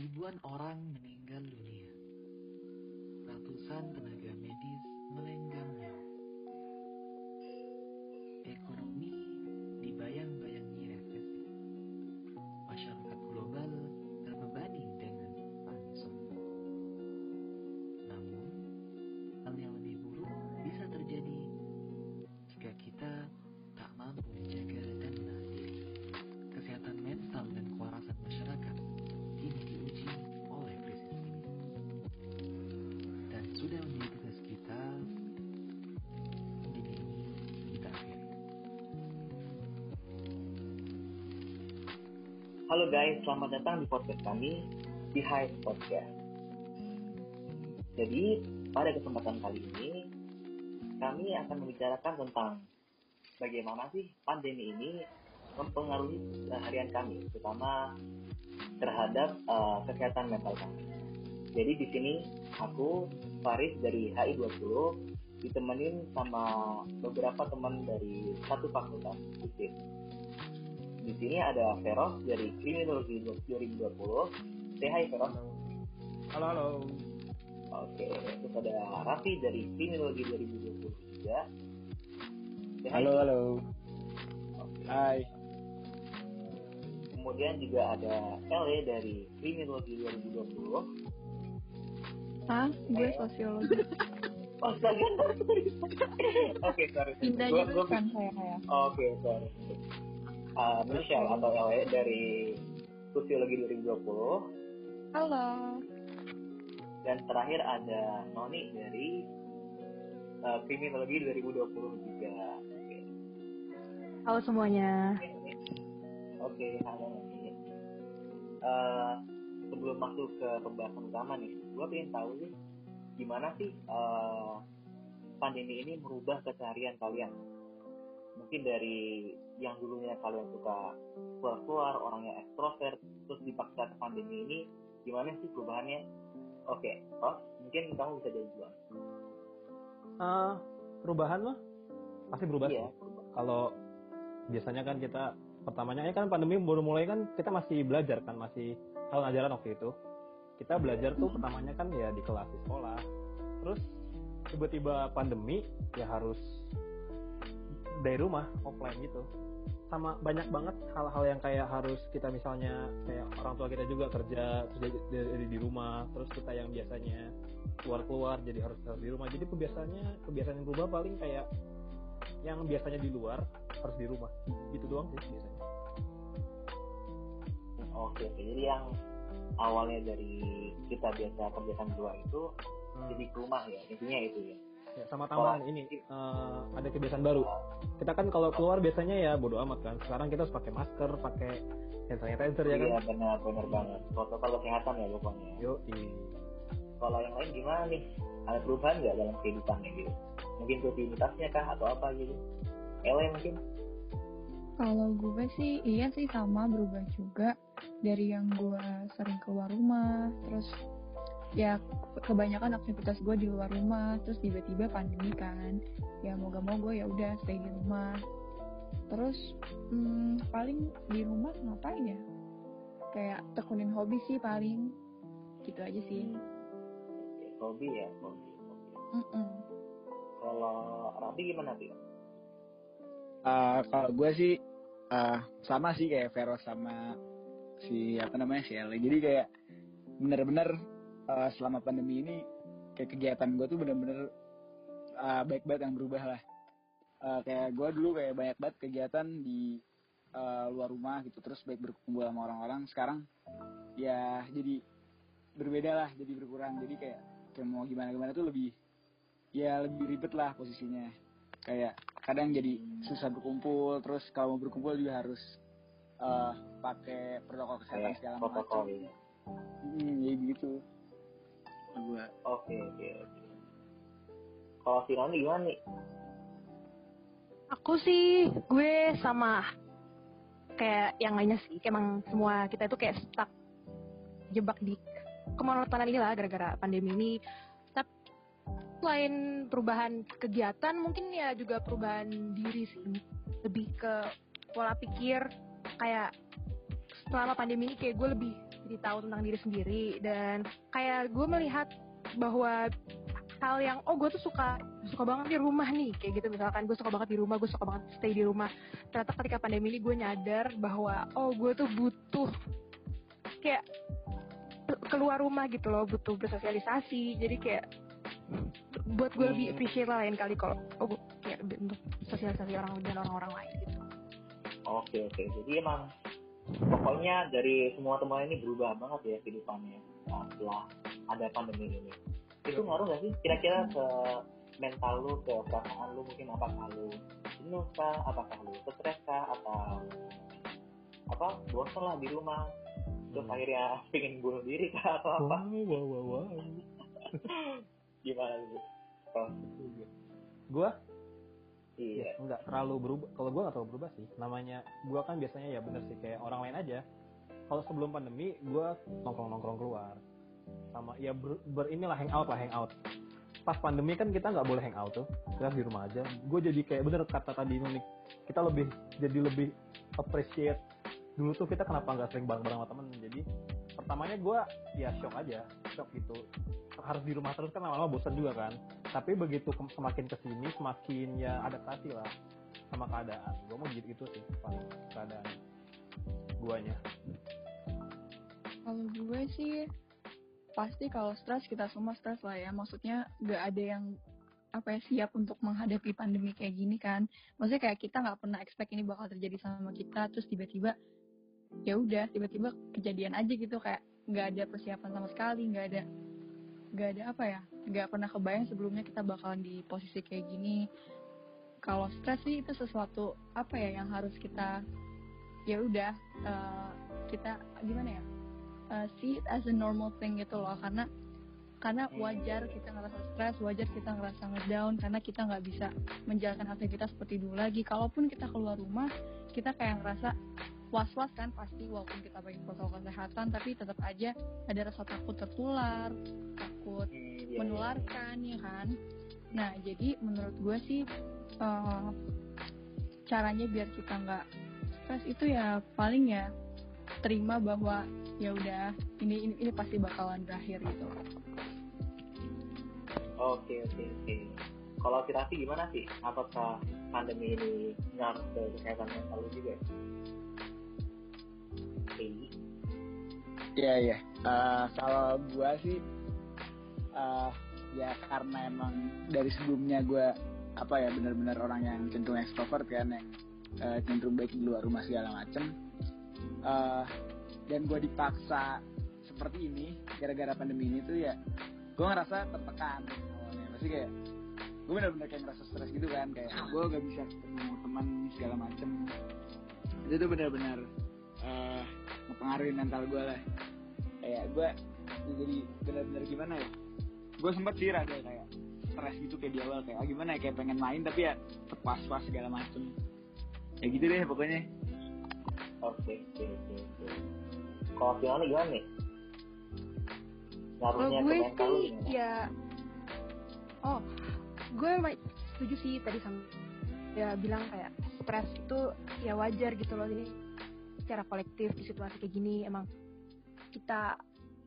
ribuan orang meninggal dunia. Ratusan tenaga medis melenggang Halo guys, selamat datang di podcast kami, di Hive Podcast. Jadi, pada kesempatan kali ini, kami akan membicarakan tentang bagaimana sih pandemi ini mempengaruhi harian kami, terutama terhadap uh, kesehatan mental kami. Jadi di sini aku Faris dari HI20 ditemenin sama beberapa teman dari satu fakultas UPIN. Di sini ada Feros dari Kriminologi 2020. Say hi Feros. Halo, halo. Oke, terus ada Raffi dari Kriminologi 2020 juga. Say hi. Halo, halo. Oke. Hai. Kemudian juga ada Ele dari Kriminologi 2020. Hah? Gue sosiologi. Oh, Oke, sorry. Pindah Gua- gua- jurusan saya kayak. Oke, sorry. Uh, Michelle atau Ele dari Sosiologi 2020 Halo. dan terakhir ada Noni dari uh, Kriminologi 2020 juga. Oke. Halo semuanya. Oke, halo Noni. Uh, sebelum masuk ke pembahasan utama nih, gue pengen tahu sih gimana sih uh, pandemi ini merubah keseharian kalian. Mungkin dari yang dulunya kalian suka keluar-keluar, orangnya ekstrovert, terus dipaksa ke pandemi ini, gimana sih perubahannya? Oke, Ros, mungkin kamu bisa jawab duluan. Ah, perubahan mah pasti berubah Iya, sih. Kalau biasanya kan kita pertamanya ya kan pandemi baru mulai kan kita masih belajar kan masih tahun ajaran waktu itu. Kita belajar tuh pertamanya kan ya di kelas di sekolah. Terus tiba-tiba pandemi ya harus dari rumah offline gitu. Sama banyak banget hal-hal yang kayak harus kita misalnya kayak orang tua kita juga kerja terus jadi, jadi di rumah terus kita yang biasanya keluar-keluar jadi harus harus di rumah jadi kebiasaannya kebiasaan yang berubah paling kayak yang biasanya di luar harus di rumah gitu doang sih biasanya Oke. Jadi yang awalnya dari kita biasa kerjakan di luar itu Hmm. jadi ke rumah ya, intinya itu ya. Ya sama tambahan ini eh, ada kebiasaan baru kita kan kalau keluar biasanya ya bodo amat kan sekarang kita harus pakai masker pakai hand sanitizer ya kan Iya benar benar banget. Protokol kesehatan ya pokoknya. yo Kalau yang lain gimana nih? Ada perubahan nggak dalam kehidupannya gitu? Mungkin rutinitasnya kah atau apa gitu? Ele mungkin? Kalau gue sih iya sih sama berubah juga dari yang gue sering keluar rumah, terus ya kebanyakan aktivitas gue di luar rumah, terus tiba-tiba pandemi kan, ya mau gak mau gue ya udah stay di rumah. Terus hmm, paling di rumah ngapain ya? Kayak tekunin hobi sih paling, gitu aja sih. Hobi ya, hobi. hobi. Kalau Rabi gimana sih? Eh, kalau gue sih eh, sama sih kayak Vero sama si apa namanya si Eli. Jadi kayak bener-bener eh, selama pandemi ini kayak kegiatan gue tuh bener-bener eh, baik banget yang berubah lah. Eh, kayak gue dulu kayak banyak banget kegiatan di eh, luar rumah gitu terus baik berkumpul sama orang-orang. Sekarang ya jadi berbeda lah, jadi berkurang. Jadi kayak kayak mau gimana gimana tuh lebih ya lebih ribet lah posisinya kayak kadang jadi susah berkumpul terus kalau mau berkumpul juga harus eh, pakai protokol kesehatan segala macam ya. hmm, ya gitu gua Oke, oke, oke. Kalau si Noni gimana nih? Aku sih gue sama kayak yang lainnya sih, kayak emang semua kita itu kayak stuck jebak di kemonotonan inilah gara-gara pandemi ini. Tapi selain perubahan kegiatan, mungkin ya juga perubahan diri sih, lebih ke pola pikir kayak selama pandemi ini kayak gue lebih jadi tahu tentang diri sendiri. Dan kayak gue melihat bahwa hal yang oh gue tuh suka suka banget di rumah nih kayak gitu. Misalkan gue suka banget di rumah gue suka banget stay di rumah. Ternyata ketika pandemi ini gue nyadar bahwa oh gue tuh butuh kayak keluar rumah gitu loh butuh bersosialisasi. Jadi kayak buat gue lebih appreciate lah lain kali kalau oh gue kayak untuk sosialisasi orang dan orang-orang lain gitu. Oke oke. Jadi emang pokoknya dari semua teman ini berubah banget ya kehidupannya. Nah, setelah ada pandemi ini. Itu ngaruh gak sih? Kira-kira ke mental lu ke perasaan lu mungkin apakah lu jenuh kah apakah lu stres kah atau apa bosan lah di rumah terus Hmm. akhirnya pengen bunuh diri kah atau apa? Wow wow wow wow gimana lu? Oh, gue iya nggak terlalu berubah. Kalau gue nggak terlalu berubah sih. Namanya gue kan biasanya ya bener sih kayak orang lain aja. Kalau sebelum pandemi gue nongkrong nongkrong keluar. Sama ya ber, ber inilah hangout lah hangout. Pas pandemi kan kita nggak boleh hangout tuh. Kita di rumah aja. Gue jadi kayak bener kata tadi Nunik kita lebih jadi lebih appreciate. Dulu tuh kita kenapa nggak sering bareng bareng sama temen? Jadi pertamanya gue ya shock aja. Shock gitu. Harus di rumah terus kan lama-lama bosan juga kan tapi begitu ke- semakin ke sini semakin ya adaptasi lah sama keadaan gue mau gitu itu sih paling keadaan guanya Kalau gue sih pasti kalau stres kita semua stres lah ya. Maksudnya nggak ada yang apa ya siap untuk menghadapi pandemi kayak gini kan. Maksudnya kayak kita nggak pernah expect ini bakal terjadi sama kita, terus tiba-tiba ya udah tiba-tiba kejadian aja gitu kayak nggak ada persiapan sama sekali, nggak ada nggak ada apa ya, nggak pernah kebayang sebelumnya kita bakalan di posisi kayak gini. Kalau stres sih itu sesuatu apa ya yang harus kita ya udah eh, kita gimana ya uh, see it as a normal thing gitu loh karena karena wajar kita ngerasa stres wajar kita ngerasa ngedown karena kita nggak bisa menjalankan aktivitas seperti dulu lagi kalaupun kita keluar rumah kita kayak ngerasa was was kan pasti walaupun kita pakai protokol kesehatan tapi tetap aja ada rasa takut tertular takut Hmm, iya, iya. menularkan ya kan? Nah jadi menurut gue sih uh, caranya biar kita nggak stres itu ya paling ya terima bahwa ya udah ini, ini ini pasti bakalan berakhir gitu. Oke oke oke. Kalau Tirasi gimana sih? Apakah pandemi ini ngaruh ke kesehatan mental juga Oke. Iya iya. Eh, kalau gua sih eh ya karena emang dari sebelumnya gua apa ya benar-benar orang yang cenderung ekstrovert kan yang eh, cenderung baik di luar rumah segala macem. Eh, dan gua dipaksa seperti ini gara-gara pandemi ini tuh ya gua ngerasa tertekan awalnya pasti kayak gue benar-benar kayak ngerasa stres gitu kan kayak gue gak bisa ketemu teman segala macem itu tuh benar-benar eh mempengaruhi mental gue lah. Kayak gue jadi benar-benar gimana ya? Gue sempet sih rada kayak stres gitu kayak di awal kayak ah, gimana ya kayak pengen main tapi ya terpas-pas segala macem. Ya gitu deh pokoknya. Oke oke oke oke. Kalau Fiona gimana nih? Ngaruhnya gue sih ya oh gue setuju sih tadi sama ya bilang kayak stres itu ya wajar gitu loh ini secara kolektif di situasi kayak gini emang kita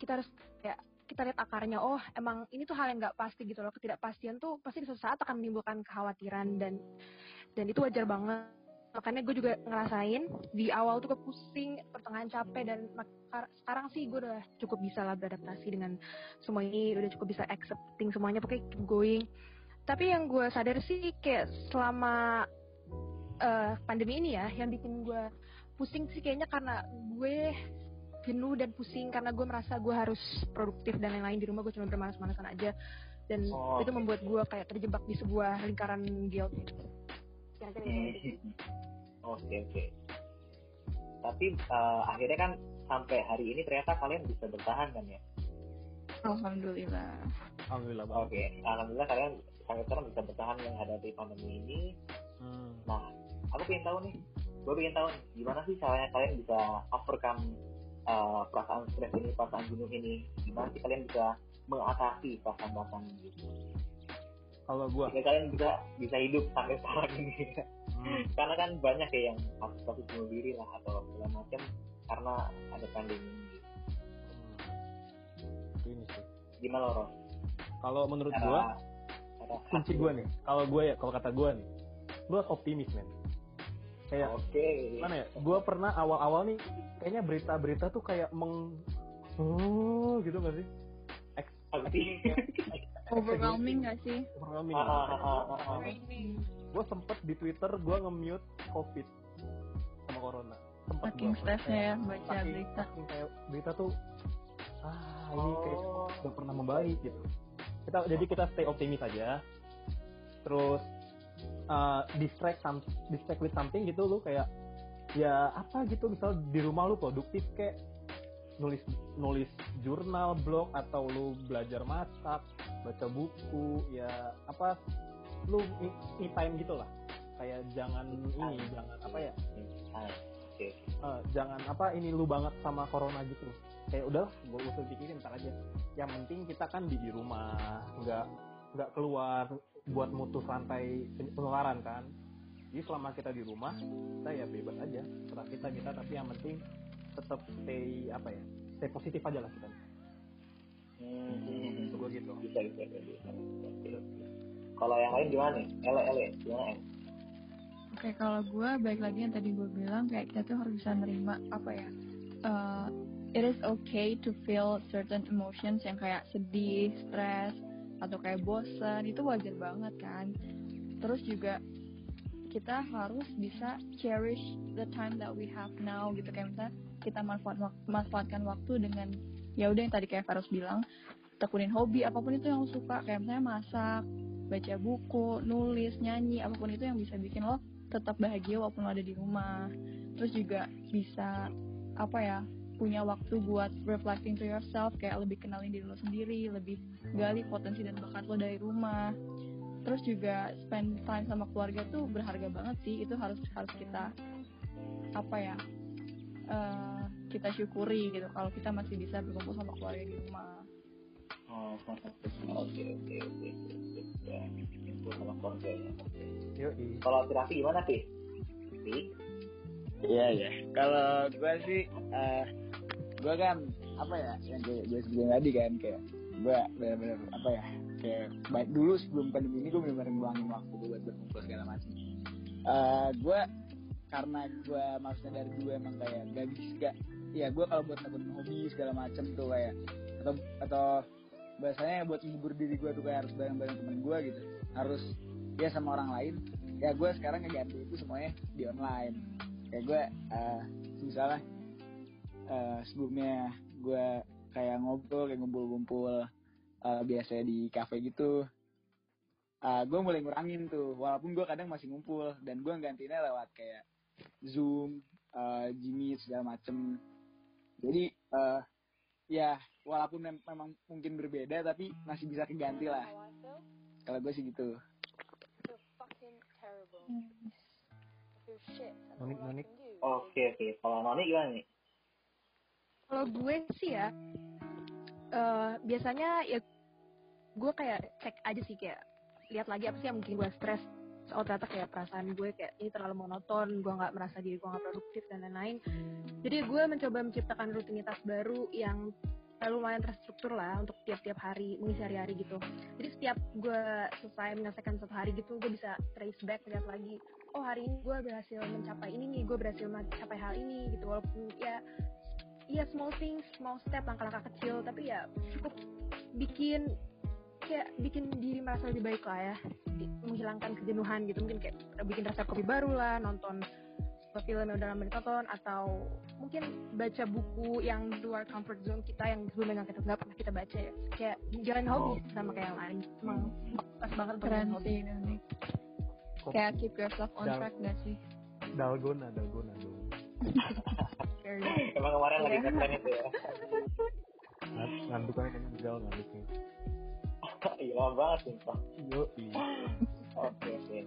kita harus ya kita lihat akarnya oh emang ini tuh hal yang nggak pasti gitu loh. Ketidakpastian tuh pasti di suatu saat akan menimbulkan kekhawatiran dan dan itu wajar banget. Makanya gue juga ngerasain di awal tuh gue pusing pertengahan capek dan sekarang sih gue udah cukup bisa lah beradaptasi dengan semua ini udah cukup bisa accepting semuanya pokoknya keep going. Tapi yang gue sadar sih kayak selama eh, pandemi ini ya yang bikin gue pusing sih kayaknya karena gue jenuh dan pusing karena gue merasa gue harus produktif dan lain-lain di rumah gue cuma bermalas-malasan aja dan Oh. itu membuat gue kayak terjebak di sebuah lingkaran guilt gitu. Gitu. Oke oke. Tapi eh, akhirnya kan sampai hari ini ternyata kalian bisa bertahan kan ya? alhamdulillah alhamdulillah Oke, alhamdulillah kalian sampai sekarang bisa bertahan menghadapi pandemi ini. Hmm. Nah, aku pengen tahu nih, gue pengen tahu nih, gimana sih caranya kalian bisa overcome eh, perasaan stres ini, perasaan jenuh ini? Gimana sih kalian bisa mengatasi perasaan-perasaan gitu? kalau gua Sehingga kalian bisa bisa hidup sampai sekarang ini. hmm. Karena kan banyak ya yang kasus-kasus bunuh diri lah atau segala macam karena ada pandemi ini. Hmm. sih Gimana Ros? kalau menurut cara kunci gue nih kalau gue ya kalau kata gue nih gue harus optimis men kayak Oke. mana ya gue pernah awal-awal nih kayaknya berita-berita tuh kayak meng oh gitu gak sih. Overwhelming gak sih? overwhelming gue sempet di twitter gue nge-mute covid sama corona sempet Saking stresnya ya baca berita. saking kayak berita tuh ah ini kayak Oh. udah pernah membaik gitu kita jadi kita stay optimis aja terus uh, distract some, distract with something gitu lu kayak ya apa gitu misal di rumah lu produktif kayak nulis nulis jurnal blog atau lu belajar masak baca buku ya apa lu me, me time gitu lah. Kayak jangan ini jangan apa ya? Oke. eh, jangan apa ini lu banget sama corona gitu. Kayak udah gue usah pikirin ntar aja. Yang penting kita kan di, di rumah nggak nggak keluar buat mutus rantai pen- penularan kan jadi selama kita di rumah kita ya bebas aja serah kita kita tapi yang penting tetap stay apa ya stay positif aja lah kita Hmm. gue gitu Bisa, bisa, bisa. Kalau yang lain gimana nih? Ele, ele, gimana? Oke, kalau gue baik lagi yang tadi gue bilang kayak kita tuh harus bisa nerima apa ya? uh, it is okay to feel certain emotions yang kayak sedih, stres, atau kayak bosan itu wajar banget kan. Terus juga kita harus bisa cherish the time that we have now gitu. Kayak misalnya kita manfaat manfaatkan waktu dengan ya udah yang tadi kayak Faros bilang tekunin hobi apa pun itu yang suka. Kayak misalnya masak baca buku nulis nyanyi apa pun itu yang bisa bikin lo tetap bahagia walaupun lo ada di rumah. Terus juga bisa apa ya punya waktu buat reflecting to yourself kayak lebih kenalin diri lo sendiri lebih gali potensi dan bakat lo dari rumah terus juga spend time sama keluarga tuh berharga banget sih itu harus harus kita apa ya eh, kita syukuri gitu kalau kita masih bisa berkumpul sama keluarga di rumah Oh, oke, oke, oke. Ya, sama keluarga ya. Oke. Kalau terapi gimana sih? Sih? Iya iya. Kalau gue sih, eh gue kan apa ya yang gue gue sebutin tadi kan kayak gue benar-benar apa ya kayak baik dulu sebelum pandemi ini gue benar-benar ngeluangin waktu buat berkumpul segala macam. Eh gue karena gue maksudnya dari dulu emang kayak gak bisa gak ya gue kalau buat nekunin hobi segala macem tuh kayak atau atau bahasanya buat menghibur diri gue tuh kayak harus bareng-bareng temen gue gitu. Harus ya sama orang lain. Ya gue sekarang ngeganti itu semuanya di online. Kayak gue eh misalnya eh, sebelumnya gue kayak ngobrol kayak ngumpul-ngumpul eh, biasanya di cafe gitu. Eh gue mulai ngurangin tuh walaupun gue kadang masih ngumpul dan gue gantinya lewat kayak zoom eh Jimmy segala macem. Jadi eh ya walaupun mem- memang mungkin berbeda tapi masih bisa keganti lah. Kalau gue sih gitu. Nonik nonik Oke, oke. Kalau Noni gimana nih? Kalau gue sih ya, eh biasanya ya gue kayak cek aja sih kayak lihat lagi apa sih yang mungkin gue stres. Oh ternyata kayak perasaan gue kayak ini terlalu monoton, gue nggak merasa diri gue nggak produktif dan lain-lain. Jadi gue mencoba menciptakan rutinitas baru yang lumayan terstruktur lah untuk tiap-tiap hari mengisi hari-hari gitu. Jadi setiap gue selesai menyelesaikan satu hari gitu, gue bisa trace back lihat lagi. Oh hari ini gue berhasil mencapai ini nih, gue berhasil mencapai hal ini gitu. Walaupun ya Iya small things, small step, langkah-langkah kecil, tapi ya cukup bikin kayak bikin diri merasa lebih baik lah ya, menghilangkan kejenuhan gitu, mungkin kayak bikin resep kopi baru lah, nonton film yang udah lama ditonton, atau mungkin baca buku yang di luar comfort zone kita yang sebelumnya nggak kita nggak pernah kita baca ya, kayak jalan hobi sama kayak yang lain, emang pas banget untuk keren hobi. sih ini kayak keep yourself on Dal- track gak sih? Dalgona dalgona dong Emang kemarin lagi Iya. ngetren itu ya. Ngan- ngantuk aja kan gal ngantuknya Iya lama banget sumpah. Yoi. Oke, oke.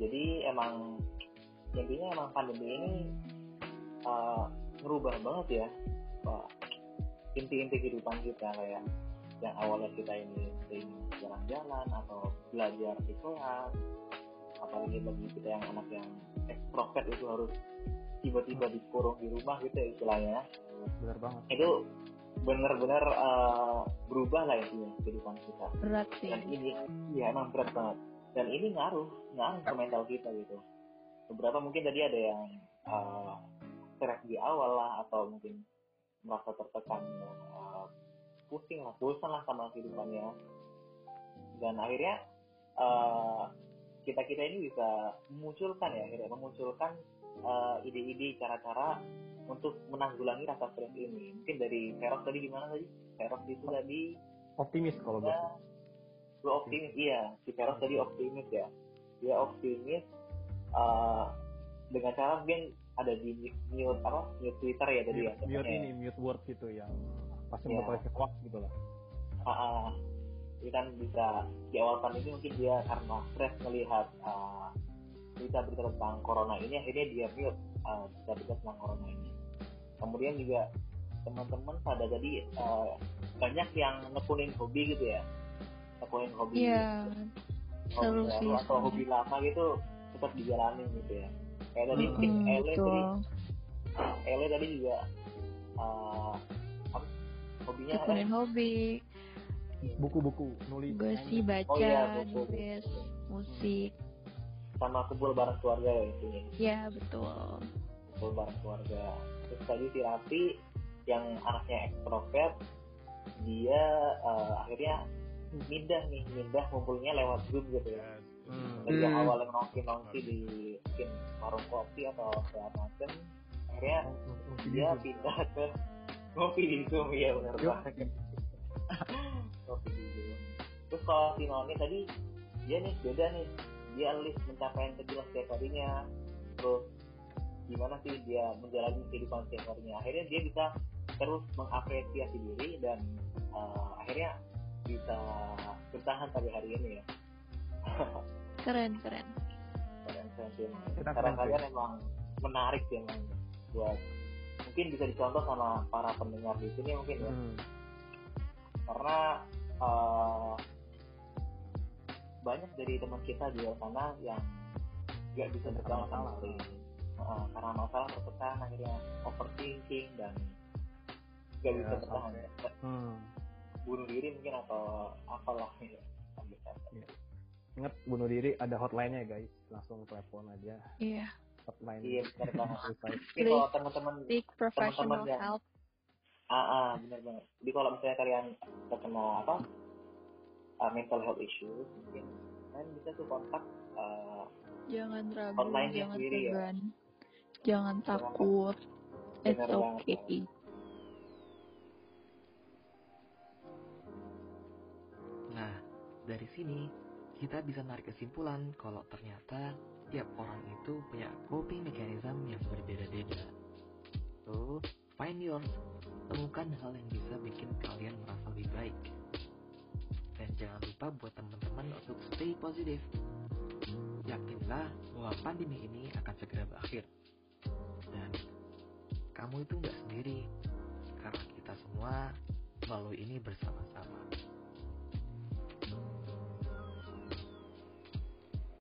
Jadi emang intinya emang pandemi ini uh, banget ya uh, inti-inti kehidupan kita kayak yang awalnya kita ini sering jalan-jalan atau belajar di kelas apalagi bagi kita yang anak yang ekstrovert itu harus tiba-tiba dikurung di rumah gitu ya istilahnya. Benar banget. Itu benar-benar eh, berubah lah intinya kehidupan kita. Berat sih. Dan ini ya emang berat banget. Dan ini ngaruh ngaruh ke mental kita gitu. Beberapa mungkin tadi ada yang uh, stres di awal lah atau mungkin merasa tertekan uh, pusing lah bosan lah sama kehidupannya. Dan akhirnya uh, kita kita ini bisa memunculkan ya akhirnya memunculkan uh, ide-ide cara-cara untuk menanggulangi rasa stres ini. Mungkin dari Ferox tadi gimana tadi? Ferox itu tadi? optimis kalau gue Ya, lu optimis iya. Si Feroz tadi optimis. ya. Dia optimis uh, dengan cara mungkin ada di mute apa mute Twitter ya tadi ya mute, mute katanya. ini mute word gitu yang pasti Ya. bakal gitu lah. Ah, ah. Jadi kan bisa di awal pandemi mungkin dia karena stres melihat uh, berita-berita tentang corona ini akhirnya dia mute uh, berita-berita tentang corona ini. Kemudian juga teman-teman pada tadi uh, banyak yang nekunin hobi gitu ya. Nekunin hobi. Iya seru hobi baru atau hobi lama gitu tetap dijalanin gitu ya. Kayak tadi Hmm, mungkin Mm-mm, Ele tadi. betul. Ele tadi juga uh, hobinya tekunin hobi buku-buku nulis. Gue sih baca Oh iya, buku. nulis musik. Sama kumpul bareng keluarga ya intinya ya? Betul. Kumpul bareng keluarga. Terus tadi si Raffi yang anaknya ekstrovert dia uh, akhirnya mindah nih mindah ngumpulnya lewat grup gitu ya. Hmm. dari yang Hmm. awalnya nongki nongki di mungkin warung kopi atau segala macam akhirnya dia pindah ke ngopi di Zoom ya benar banget di Zoom terus kalau si Noni tadi dia nih beda nih. Dia list pencapaian kecil setiap harinya. Terus gimana sih dia menjalani kehidupan setiap harinya? Akhirnya dia bisa terus mengapresiasi diri dan uh, akhirnya bisa bertahan sampai hari ini ya. Keren keren. Keren keren sih keren, kalian emang menarik sih emang buat mungkin bisa dicontoh sama para pendengar di sini mungkin ya. Hmm. Karena uh, banyak dari teman kita di luar sana yang nggak bisa bertahan ini Uh, karena masalah tertekan akhirnya overthinking dan nggak Ya, bisa bertahan sampai- ya. Hmm. bunuh diri mungkin atau apalah ya. Ingat bunuh diri ada hotline-nya guys, langsung telepon aja. Iya. Hotline. iya kalau teman-teman professional yang- help Ah, ah benar banget. Jadi kalau misalnya kalian terkena apa uh, mental health issues, mungkin kalian bisa tuh kontak uh, jangan ragu Online-nya jangan sendiri ya. jangan takut it's Benar banget. okay Nah, dari sini kita bisa narik kesimpulan kalau ternyata tiap orang itu punya coping mechanism yang berbeda-beda. So, find yours. Temukan hal yang bisa bikin kalian merasa lebih baik. Dan jangan lupa buat teman-teman untuk stay positif. Yakinlah bahwa pandemi ini akan segera berakhir. Dan kamu itu nggak sendiri. Karena kita semua melalui ini bersama-sama.